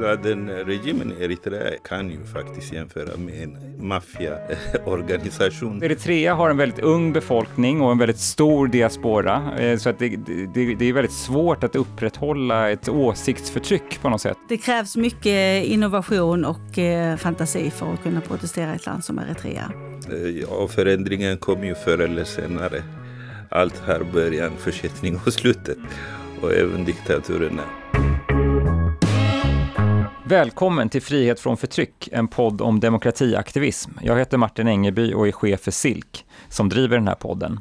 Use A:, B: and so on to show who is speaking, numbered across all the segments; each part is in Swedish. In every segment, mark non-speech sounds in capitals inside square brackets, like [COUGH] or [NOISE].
A: Den regimen i Eritrea kan ju faktiskt jämföra med en maffiaorganisation. [LAUGHS]
B: Eritrea har en väldigt ung befolkning och en väldigt stor diaspora, eh, så att det, det, det är väldigt svårt att upprätthålla ett åsiktsförtryck på något sätt.
C: Det krävs mycket innovation och eh, fantasi för att kunna protestera i ett land som Eritrea.
A: Eh, ja, förändringen kommer ju förr eller senare. Allt har början, försättning och slutet. Och även diktaturerna.
B: Välkommen till Frihet från förtryck, en podd om demokratiaktivism. Jag heter Martin Engeby och är chef för SILK, som driver den här podden.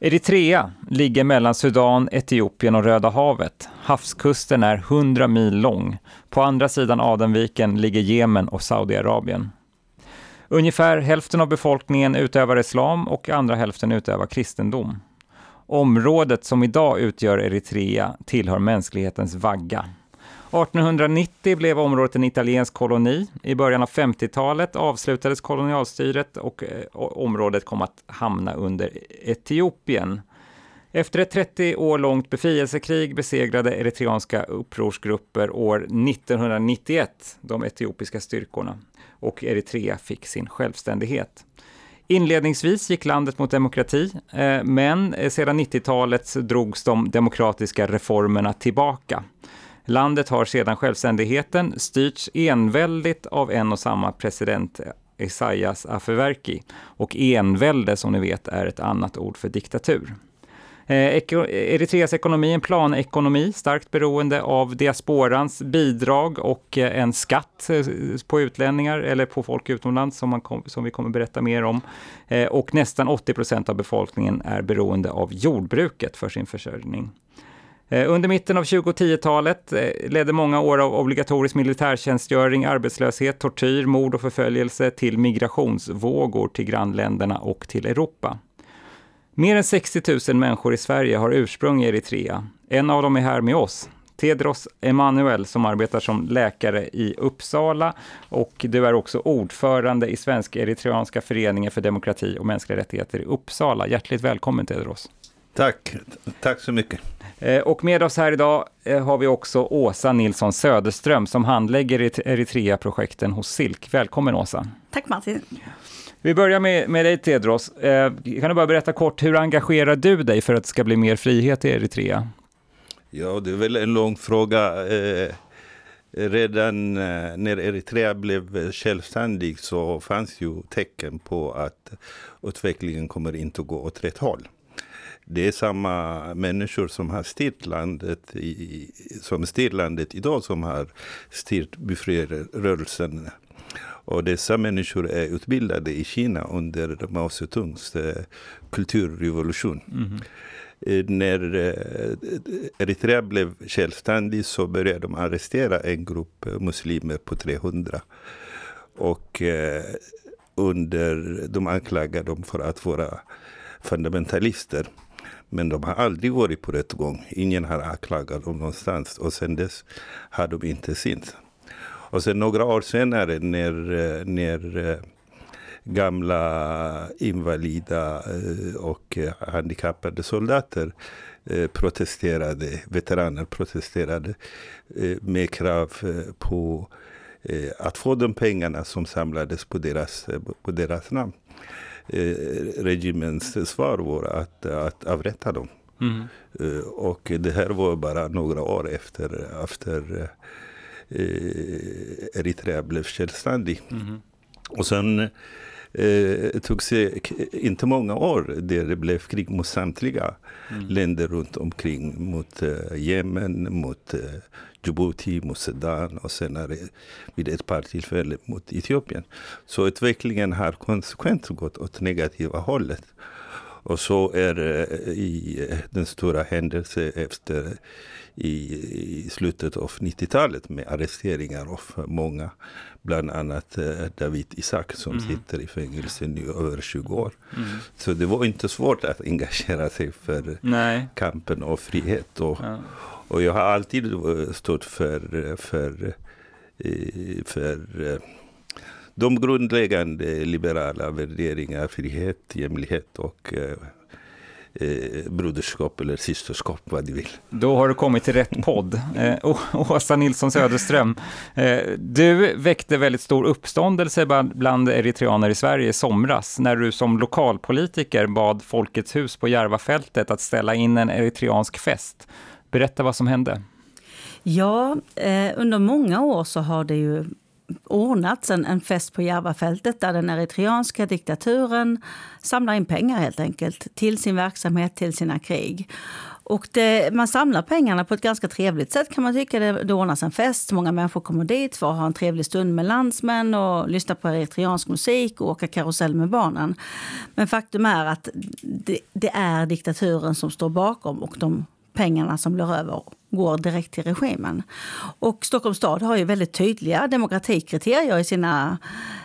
B: Eritrea ligger mellan Sudan, Etiopien och Röda havet. Havskusten är 100 mil lång. På andra sidan Adenviken ligger Jemen och Saudiarabien. Ungefär hälften av befolkningen utövar islam och andra hälften utövar kristendom. Området som idag utgör Eritrea tillhör mänsklighetens vagga. 1890 blev området en italiensk koloni. I början av 50-talet avslutades kolonialstyret och eh, området kom att hamna under Etiopien. Efter ett 30 år långt befrielsekrig besegrade eritreanska upprorsgrupper år 1991 de etiopiska styrkorna och Eritrea fick sin självständighet. Inledningsvis gick landet mot demokrati, eh, men eh, sedan 90-talet drogs de demokratiska reformerna tillbaka. Landet har sedan självständigheten styrts enväldigt av en och samma president, Isaias Afewerki. Och envälde, som ni vet, är ett annat ord för diktatur. Eh, Eritreas ekonomi är en planekonomi, starkt beroende av diasporans bidrag och eh, en skatt eh, på utlänningar eller på folk utomlands som, man kom, som vi kommer berätta mer om. Eh, och nästan 80 procent av befolkningen är beroende av jordbruket för sin försörjning. Eh, under mitten av 2010-talet eh, ledde många år av obligatorisk militärtjänstgöring, arbetslöshet, tortyr, mord och förföljelse till migrationsvågor till grannländerna och till Europa. Mer än 60 000 människor i Sverige har ursprung i Eritrea. En av dem är här med oss. Tedros Emanuel som arbetar som läkare i Uppsala och du är också ordförande i svensk-eritreanska föreningen för demokrati och mänskliga rättigheter i Uppsala. Hjärtligt välkommen Tedros.
A: Tack, tack så mycket.
B: Eh, och med oss här idag eh, har vi också Åsa Nilsson Söderström som handlägger Eritrea-projekten hos SILK. Välkommen Åsa.
C: Tack Martin.
B: Vi börjar med, med dig Tedros. Eh, kan du bara berätta kort, hur engagerar du dig för att det ska bli mer frihet i Eritrea?
A: Ja, det är väl en lång fråga. Redan när Eritrea blev självständig så fanns ju tecken på att utvecklingen kommer inte att gå åt rätt håll. Det är samma människor som har styrt landet, i, som styr landet idag som har styrt befrielserörelsen och dessa människor är utbildade i Kina under Mao Zedongs eh, kulturrevolution. Mm. När eh, Eritrea blev självständig så började de arrestera en grupp muslimer på 300. Och under, de anklagade dem för att vara fundamentalister. Men de har aldrig varit på rättegång. Ingen har anklagat dem någonstans. Och sen dess har de inte synts. Och sen några år senare när, eh, när eh, gamla invalida eh, och handikappade soldater protesterade, veteraner protesterade med krav på att få de pengarna som samlades på deras, på deras namn. Regimens svar var att, att avrätta dem. Mm. Och det här var bara några år efter, efter eh, Eritrea blev självständig. Mm. Och sen eh, tog sig inte många år där det blev krig mot samtliga mm. länder runt omkring. Mot eh, Jemen, mot eh, Djibouti, mot Sudan och senare vid ett par tillfällen mot Etiopien. Så utvecklingen har konsekvent gått åt negativa hållet. Och så är det i den stora händelsen efter i, i slutet av 90-talet med arresteringar av många. Bland annat eh, David Isak som mm. sitter i fängelse nu över 20 år. Mm. Så det var inte svårt att engagera sig för Nej. kampen och frihet. Och, ja. och jag har alltid stått för, för, eh, för eh, de grundläggande liberala värderingar, frihet, jämlikhet och eh, broderskap eller systerskap, vad du vill.
B: Då har du kommit till rätt podd. [LAUGHS] Eh, Åsa Nilsson Söderström, eh, du väckte väldigt stor uppståndelse bland eritreaner i Sverige i somras när du som lokalpolitiker bad Folkets hus på Järvafältet att ställa in en eritreansk fest. Berätta vad som hände.
C: Ja, eh, under många år så har det ju ordnats en, en fest på Järvafältet där den eritreanska diktaturen samlar in pengar helt enkelt till sin verksamhet, till sina krig. Och det, man samlar pengarna på ett ganska trevligt sätt kan man tycka. Det, det ordnas en fest, många människor kommer dit för att ha en trevlig stund med landsmän och lyssna på eritreansk musik och åka karusell med barnen. Men faktum är att det, det är diktaturen som står bakom och de pengarna som blir över går direkt till regimen. Och Stockholms stad har ju väldigt tydliga demokratikriterier i sina,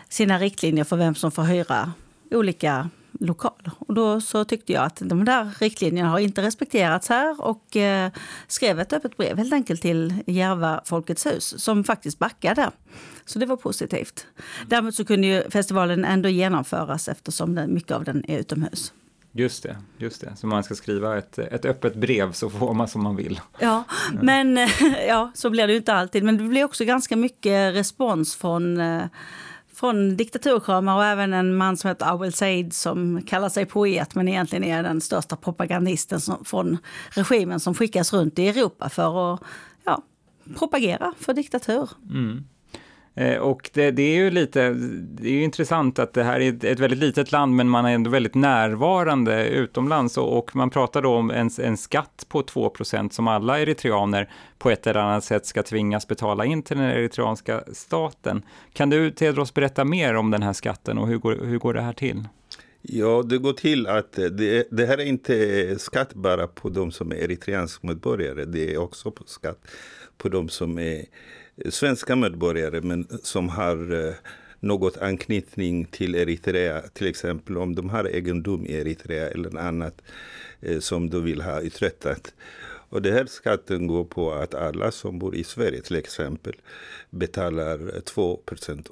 C: sina riktlinjer för vem som får hyra olika lokaler. Och då så tyckte jag att de där riktlinjerna har inte respekterats här och eh, skrev ett öppet brev helt enkelt till Järva Folkets hus som faktiskt backade. Så det var positivt. Däremot så kunde ju festivalen ändå genomföras eftersom den, mycket av den är utomhus.
B: Just det, just det. Så man ska skriva ett, ett öppet brev så får man som man vill.
C: Ja, men [LAUGHS] ja, så blir det ju inte alltid. Men det blir också ganska mycket respons från eh, från diktaturkramare och även en man som heter Awel Said som kallar sig poet men egentligen är den största propagandisten som, från regimen som skickas runt i Europa för att ja, propagera för diktatur. Mm.
B: Eh, och det, det, är ju lite, det är intressant att det här är ett väldigt litet land men man är ändå väldigt närvarande utomlands och, och man pratar då om en, en skatt på 2% som alla eritreaner på ett eller annat sätt ska tvingas betala in till den eritreanska staten. Kan du Tedros berätta mer om den här skatten och hur går, hur går det här till?
A: Ja, det går till att det, det här är inte skatt bara på de som är eritreanska medborgare. Det är också på skatt på de som är svenska medborgare men som har eh, något anknytning till Eritrea. Till exempel om de har egendom i Eritrea eller annat eh, som de vill ha uträttat. Och den här skatten går på att alla som bor i Sverige till exempel betalar 2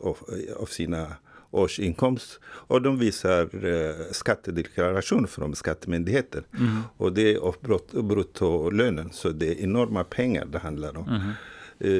A: av, av sina årsinkomst och de visar eh, skattedeklaration från skattemyndigheten. Mm. Och det är bruttolönen, så det är enorma pengar det handlar om. Mm.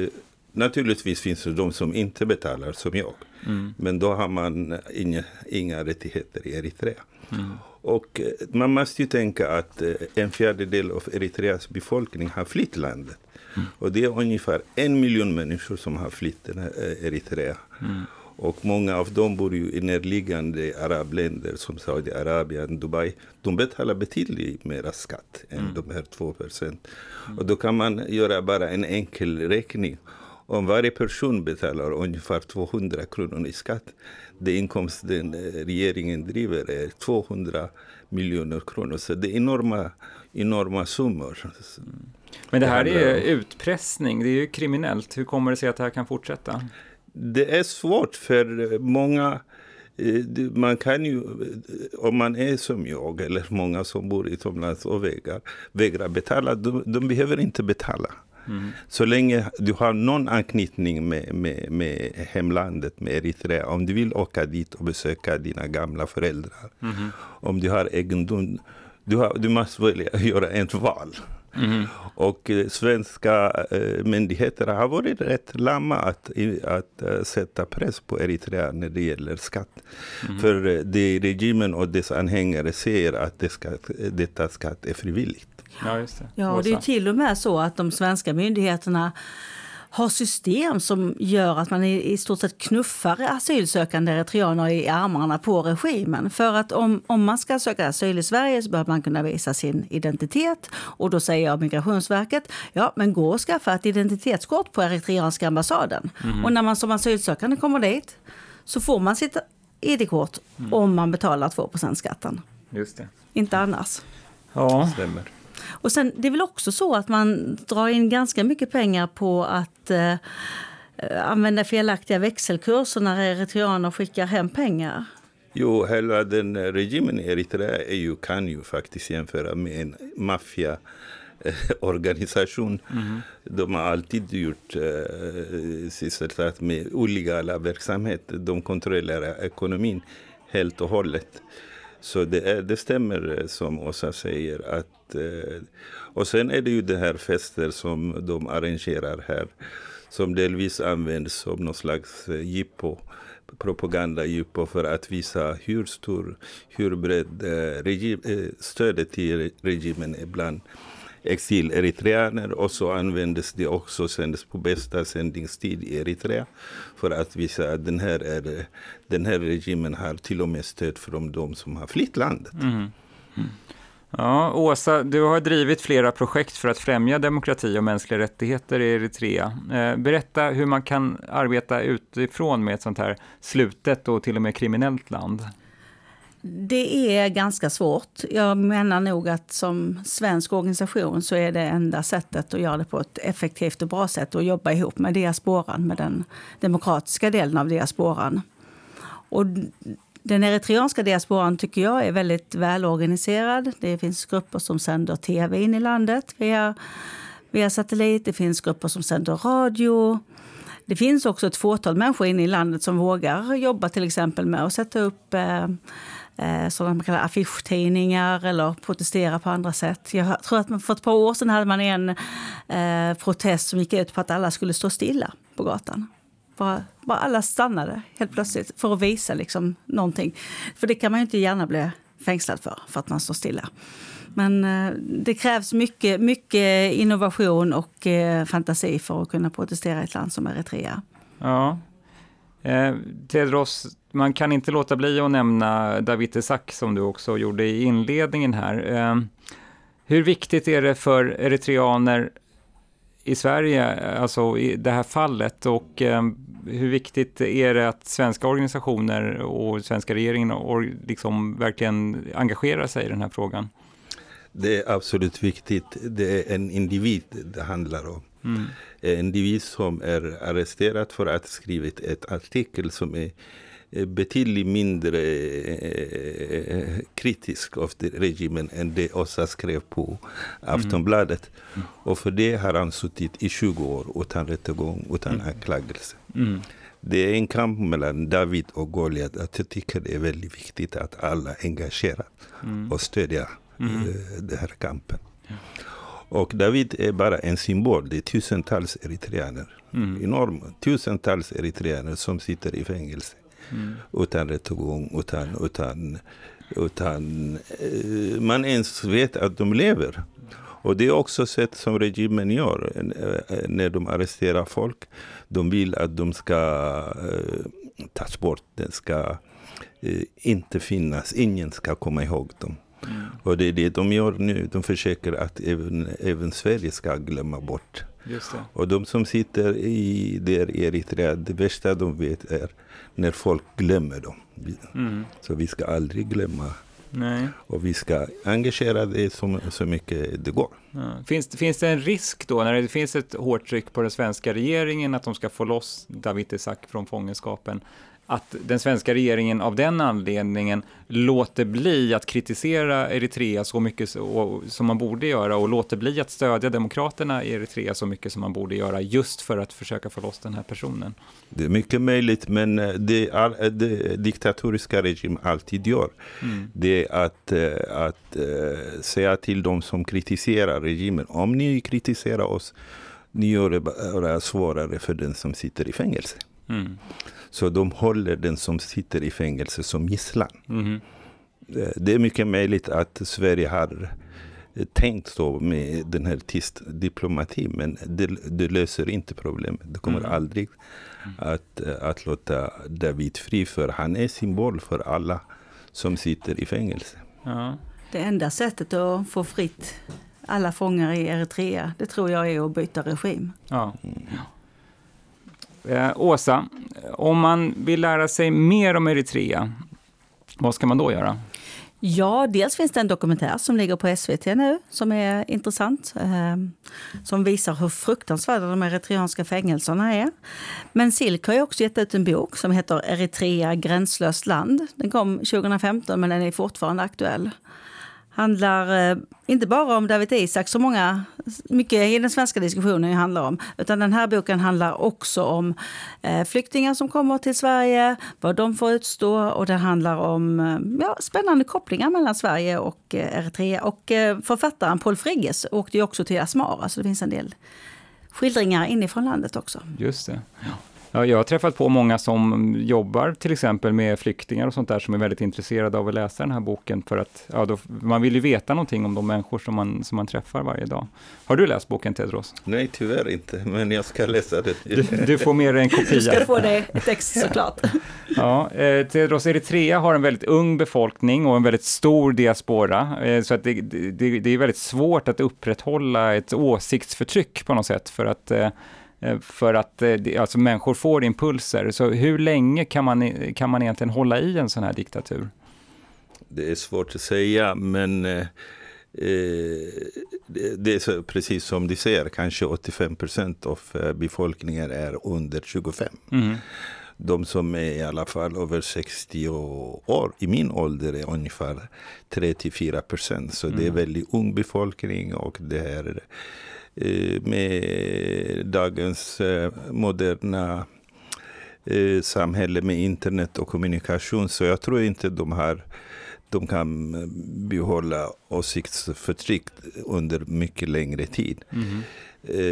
A: Eh, Naturligtvis finns det de som inte betalar som jag. Mm. Men då har man inga, inga rättigheter i Eritrea. Mm. Och eh, man måste ju tänka att eh, en fjärdedel av Eritreas befolkning har flytt landet. Mm. Och det är ungefär en miljon människor som har flytt eh, Eritrea. Mm. Och många av dem bor ju i närliggande arabländer som Saudiarabien, Dubai. De betalar betydligt mer skatt än mm. de här två procent. Och då kan man göra bara en enkel räkning. Om varje person betalar ungefär 200 kronor i skatt, det inkomsten regeringen driver är 200 miljoner kronor. Så det är enorma, enorma summor.
B: Men det här är utpressning, det är ju kriminellt. Hur kommer det sig att det här kan fortsätta?
A: Det är svårt för många eh, man kan ju, om man är som jag eller många som bor utomlands och vägrar, vägrar betala, de, de behöver inte betala. Mm. Så länge du har någon anknytning med, med, med hemlandet, med Eritrea, om du vill åka dit och besöka dina gamla föräldrar, mm. om du har egendom, du, har, du måste välja göra ett val. Mm. Och eh, svenska eh, myndigheter har varit rätt lamma att, att uh, sätta press på Eritrea när det gäller skatt. Mm. För eh, det regimen och dess anhängare säger att det ska, detta skatt är frivilligt.
C: Ja, just det. Ja, och det är till och med så att de svenska myndigheterna har system som gör att man i, stort sett knuffar asylsökande eritreaner i armarna på regimen. För att om, om man ska söka asyl i Sverige så behöver man kunna visa sin identitet. Och då säger jag Migrationsverket, ja men gå och skaffa ett identitetskort på eritreanska ambassaden. Mm. Och när man som asylsökande kommer dit så får man sitt ID-kort mm. om man betalar 2 skatten.
B: Just det.
C: Inte annars.
B: Ja, stämmer.
C: Och sen, det är väl också så att man drar in ganska mycket pengar på att eh, använda felaktiga växelkurser när eritreaner skickar hem pengar.
A: Jo, hela den regimen i Eritrea är ju, kan ju faktiskt jämföra med en maffia organisation. Mm. De har alltid gjort eh, sysselsatt med illegala verksamheter. De kontrollerar ekonomin helt och hållet. Så det, är, det stämmer eh, som Åsa säger. Att, eh, och sen är det ju det här fester som de arrangerar här som delvis används som någon slags eh, jippo propagandajippo för att visa hur stor, hur bred eh, stödet till regimen är bland exileritreaner och så användes det också sändes på bästa sändningstid i Eritrea för att visa att den här, är, den här regimen har till och med stöd från de som har flytt landet. Mm. Mm.
B: Ja, Åsa, du har drivit flera projekt för att främja demokrati och mänskliga rättigheter i Eritrea. Eh, berätta hur man kan arbeta utifrån med ett sånt här slutet och till och med kriminellt land.
C: Det är ganska svårt. Jag menar nog att som svensk organisation så är det enda sättet att göra det på ett effektivt och bra sätt att jobba ihop med diasporan, med den demokratiska delen av diasporan. Och den eritreanska diasporan tycker jag är väldigt välorganiserad. Det finns grupper som sänder tv in i landet via, via satellit. Det finns grupper som sänder radio. Det finns också ett fåtal människor inne i landet som vågar jobba till exempel med att sätta upp eh, eh, sådana man kallar affischtidningar eller protestera på andra sätt. Jag tror att för ett par år sedan hade man en eh, protest som gick ut på att alla skulle stå stilla på gatan. Bara, bara alla stannade helt plötsligt för att visa liksom någonting. För det kan man ju inte gärna bli fängslad för, för att man står stilla. Men eh, det krävs mycket, mycket innovation och eh, fantasi för att kunna protestera i ett land som Eritrea.
B: Ja. Eh, Tedros, man kan inte låta bli att nämna David Isaac som du också gjorde i inledningen här. Eh, hur viktigt är det för eritreaner i Sverige, alltså i det här fallet och eh, hur viktigt är det att svenska organisationer och svenska regeringen och liksom verkligen engagerar sig i den här frågan?
A: Det är absolut viktigt. Det är en individ det handlar om. Mm. En individ som är arresterad för att ha skrivit ett artikel som är betydligt mindre eh, kritisk av regimen än det Åsa skrev på Aftonbladet. Mm. Och för det har han suttit i 20 år utan rättegång, utan mm. anklagelse. Mm. Det är en kamp mellan David och Goliat. Jag tycker det är väldigt viktigt att alla engagerar mm. och stödjer mm. den här kampen. Ja. Och David är bara en symbol. Det är tusentals eritreaner. Mm. Enorma, tusentals eritreaner som sitter i fängelse. Mm. Utan rättegång, utan, utan, utan uh, man ens vet att de lever. Och det är också sätt som regimen gör eh, när de arresterar folk. De vill att de ska uh, tas bort. Det ska uh, inte finnas. Ingen ska komma ihåg dem. Mm. Och det är det de gör nu. De försöker att även, även Sverige ska glömma bort. Och de som sitter i, där i Eritrea, det värsta de vet är när folk glömmer dem. Mm. Så vi ska aldrig glömma Nej. Och vi ska engagera det så, så mycket det går.
B: Ja. Finns, finns det en risk då, när det finns ett hårt tryck på den svenska regeringen att de ska få loss Dawit Isaak från fångenskapen, att den svenska regeringen av den anledningen låter bli att kritisera Eritrea så mycket som man borde göra och låter bli att stödja demokraterna i Eritrea så mycket som man borde göra just för att försöka få loss den här personen.
A: Det är mycket möjligt, men eh, det, är, eh, det diktatoriska regim alltid gör, mm. det är att, eh, att säga till de som kritiserar regimen, om ni kritiserar oss, ni gör det bara svårare för den som sitter i fängelse. Mm. Så de håller den som sitter i fängelse som gisslan. Mm. Det är mycket möjligt att Sverige har eh, tänkt så med den här tyst diplomati, men det, det, löser inte problemet. Det kommer mm. aldrig att, eh, att låta David fri, för han är symbol för alla som sitter i fängelse. Ja.
C: Det enda sättet att få fritt alla fångar i Eritrea, det tror jag är att byta regim. Ja. Mm.
B: Eh, Åsa, om man vill lära sig mer om Eritrea, vad ska man då göra?
C: Ja, dels finns det en dokumentär som ligger på SVT nu som är intressant. Eh, som visar hur fruktansvärda de eritreanska fängelserna är. Men Silk har också gett ut en bok som heter Eritrea gränslöst land. Den kom 2015 men den är fortfarande aktuell handlar eh, inte bara om David Isak, som många, mycket i den svenska diskussionen handlar om. Utan den här boken handlar också om eh, flyktingar som kommer till Sverige, vad de får utstå och det handlar om eh, ja, spännande kopplingar mellan Sverige och eh, Eritrea. Och eh, författaren Paul Frigges åkte ju också till Asmara, så det finns en del skildringar inifrån landet också.
B: Just det. Ja. Ja, jag har träffat på många som jobbar till exempel med flyktingar och sånt där som är väldigt intresserade av att läsa den här boken för att ja, då, man vill ju veta någonting om de människor som man, som man träffar varje dag. Har du läst boken Tedros?
A: Nej, tyvärr inte, men jag ska läsa den.
B: Du, du får med dig en kopia. Du
C: ska få det ett ex såklart. [LAUGHS]
B: Ja, eh, Tedros Eritrea har en väldigt ung befolkning och en väldigt stor diaspora, eh, så att det, det, det är väldigt svårt att upprätthålla ett åsiktsförtryck på något sätt för att Eh, för att eh, alltså, människor får impulser. Så hur länge kan man, kan man egentligen hålla i en sån här diktatur?
A: Det är svårt att säga, men eh, det är precis som du säger, kanske 85 procent av befolkningen är under 25. Mm. De som är i alla fall över 60 år, i min ålder, är ungefär 3-4 procent. Så mm. det är mm. väldigt ung befolkning och det är Eh, med dagens eh, moderna eh, samhälle med internet och kommunikation. Så jag tror inte de har de kan behålla åsiktsförtryck under mycket längre tid. Mm.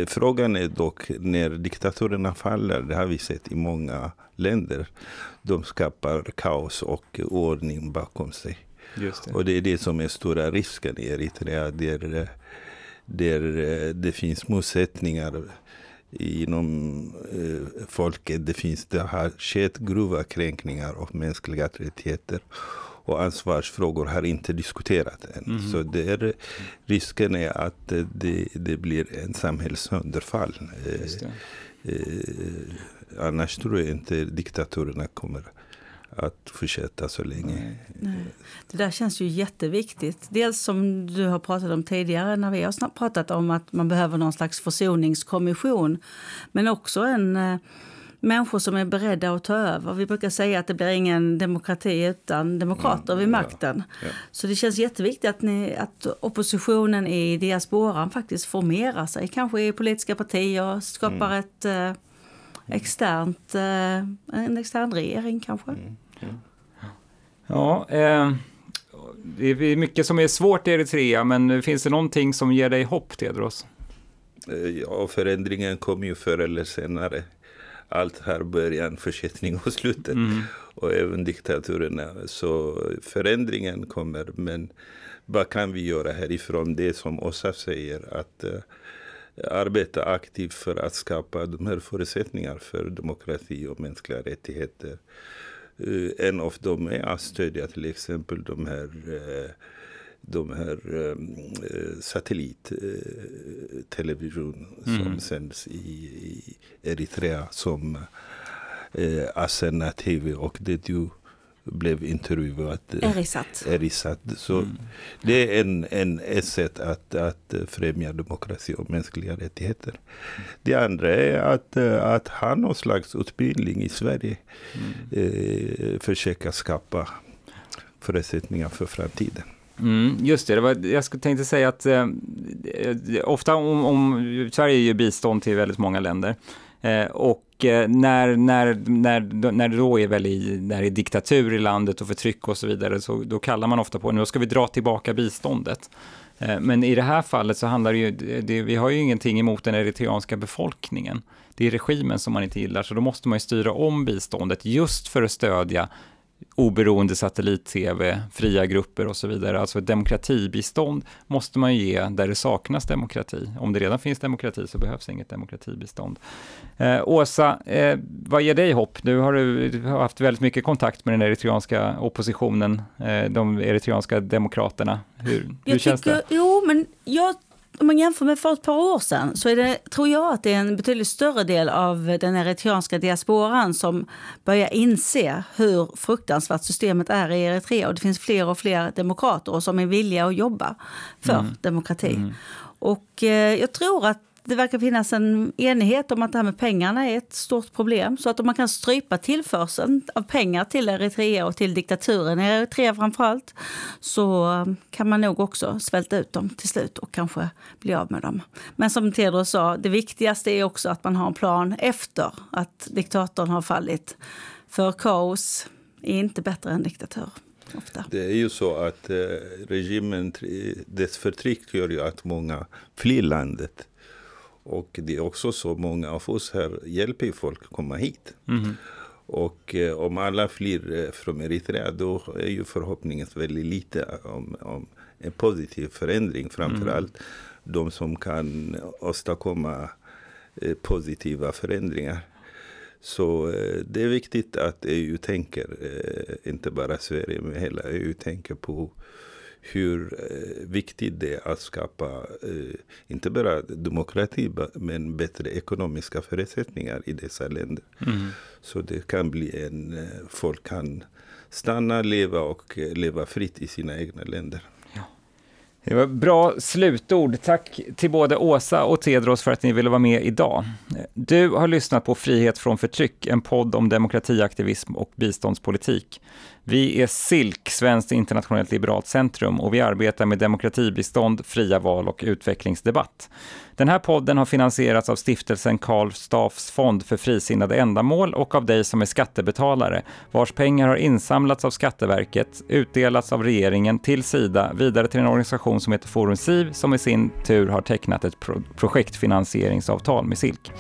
A: Frågan är dock när diktaturerna faller, det har vi sett i många länder. De skapar kaos och ordning bakom sig. Det. Och det är det som är stora risken i Eritrea. Där där eh, det finns motsättningar inom eh, folket. Det, finns, det har skett grova kränkningar av mänskliga rättigheter och ansvarsfrågor har inte diskuterats än. Mm. Så det är, risken är att det, det blir en samhällssönderfall. Eh, eh, annars tror jag inte diktaturerna kommer att fortsätta så länge.
C: Nej. Det där känns ju jätteviktigt. Dels som du har pratat om tidigare när vi har pratat om att man behöver någon slags försoningskommission. Men också en eh, människor som är beredda att ta över. Vi brukar säga att det blir ingen demokrati utan demokrater mm, vid makten. Ja, ja. Så det känns jätteviktigt att, ni, att oppositionen i diasporan faktiskt formerar sig. Kanske i politiska partier, skapar mm. ett eh, externt, eh, en extern regering kanske. Mm. Mm.
B: Ja, eh, det är mycket som är svårt i Eritrea, men finns det någonting som ger dig hopp, Tedros?
A: Eh, ja, förändringen kommer ju förr eller senare. Allt har början, försättning och slutet. Mm. Och även diktaturerna. Så förändringen kommer, men vad kan vi göra härifrån? Det som Åsa säger, att uh, arbeta aktivt för att skapa de här förutsättningarna för demokrati och mänskliga rättigheter. Uh, en av dem är att stödja till exempel de här uh, de här um, satellittelevision mm. som sänds i, Eritrea som Asena TV och det du blev intervjuad.
C: Erisat.
A: Erisat. Så mm. det är en, en, ett sätt att, att främja demokrati och mänskliga rättigheter. Mm. Det andra är att, att ha någon slags utbildning i Sverige. Mm. Eh, försöka skapa förutsättningar för framtiden.
B: Mm, just det, det var, jag tänkte säga att eh, ofta om, om Sverige ger bistånd till väldigt många länder Eh, Eh, och eh, när, när, när, när det då är väl i, när det är diktatur i landet och förtryck och så vidare, så då kallar man ofta på nu ska vi dra tillbaka biståndet. Eh, men i det här fallet så handlar det ju, det, vi har ju ingenting emot den eritreanska befolkningen. Det är regimen som man inte gillar, så då måste man ju styra om biståndet just för att stödja oberoende satellit-tv, fria grupper och så vidare. Alltså ett demokratibistånd måste man ge där det saknas demokrati. Om det redan finns demokrati så behövs inget demokratibistånd. Eh, Åsa, eh, vad ger dig hopp? Nu har du haft väldigt mycket kontakt med den eritreanska oppositionen, eh, de eritreanska demokraterna. Hur, hur känns tycker, det?
C: Jo, men jag om man jämför med för ett par år sedan så är det, tror jag att det är en betydligt större del av den eritreanska diasporan som börjar inse hur fruktansvärt systemet är i Eritrea. Och det finns fler och fler demokrater som är villiga att jobba för mm. demokrati. Mm. Och eh, jag tror att det verkar finnas en enighet om att det här med pengarna är ett stort problem. Så att om man kan strypa tillförseln av pengar till Eritrea och till diktaturen i Eritrea framförallt så kan man nog också svälta ut dem till slut och kanske bli av med dem. Men som Tedros sa, det viktigaste är också att man har en plan efter att diktatorn har fallit. För kaos är inte bättre än diktatur. Ofta.
A: Det är ju så att eh, regimen, dess förtryck gör ju att många flyr landet. Och det är också så många av oss här hjälper folk att komma hit. Mm. Och eh, om alla flyr eh, från Eritrea då är ju förhoppningen väldigt lite om, om en positiv förändring. Framförallt mm. de som kan åstadkomma eh, positiva förändringar. Så eh, det är viktigt att EU tänker, eh, inte bara Sverige, men hela EU tänker på hur eh, viktigt det är att skapa, inte bara demokrati, men bättre ekonomiska förutsättningar i dessa länder. Mm. Så det kan bli en, folk kan stanna, leva och leva fritt i sina egna länder.
B: Det var bra slutord. Tack till både Åsa och Tedros för att ni ville vara med idag. Du har lyssnat på Frihet från förtryck, en podd om demokratiaktivism och biståndspolitik. Vi är SILK, Svenskt internationellt liberalt centrum, och vi arbetar med demokratibistånd, fria val och utvecklingsdebatt. Den här podden har finansierats av stiftelsen Karl Staffs fond för frisinnade ändamål och av dig som är skattebetalare, vars pengar har insamlats av Skatteverket, utdelats av regeringen till Sida, vidare till en organisation som heter Forum Siv, som i sin tur har tecknat ett pro projektfinansieringsavtal med SILK.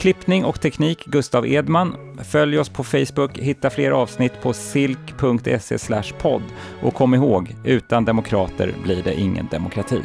B: Klippning och teknik Gustav Edman. Följ oss på Facebook, hitta fler avsnitt på silk.se podd och kom ihåg, utan demokrater blir det ingen demokrati.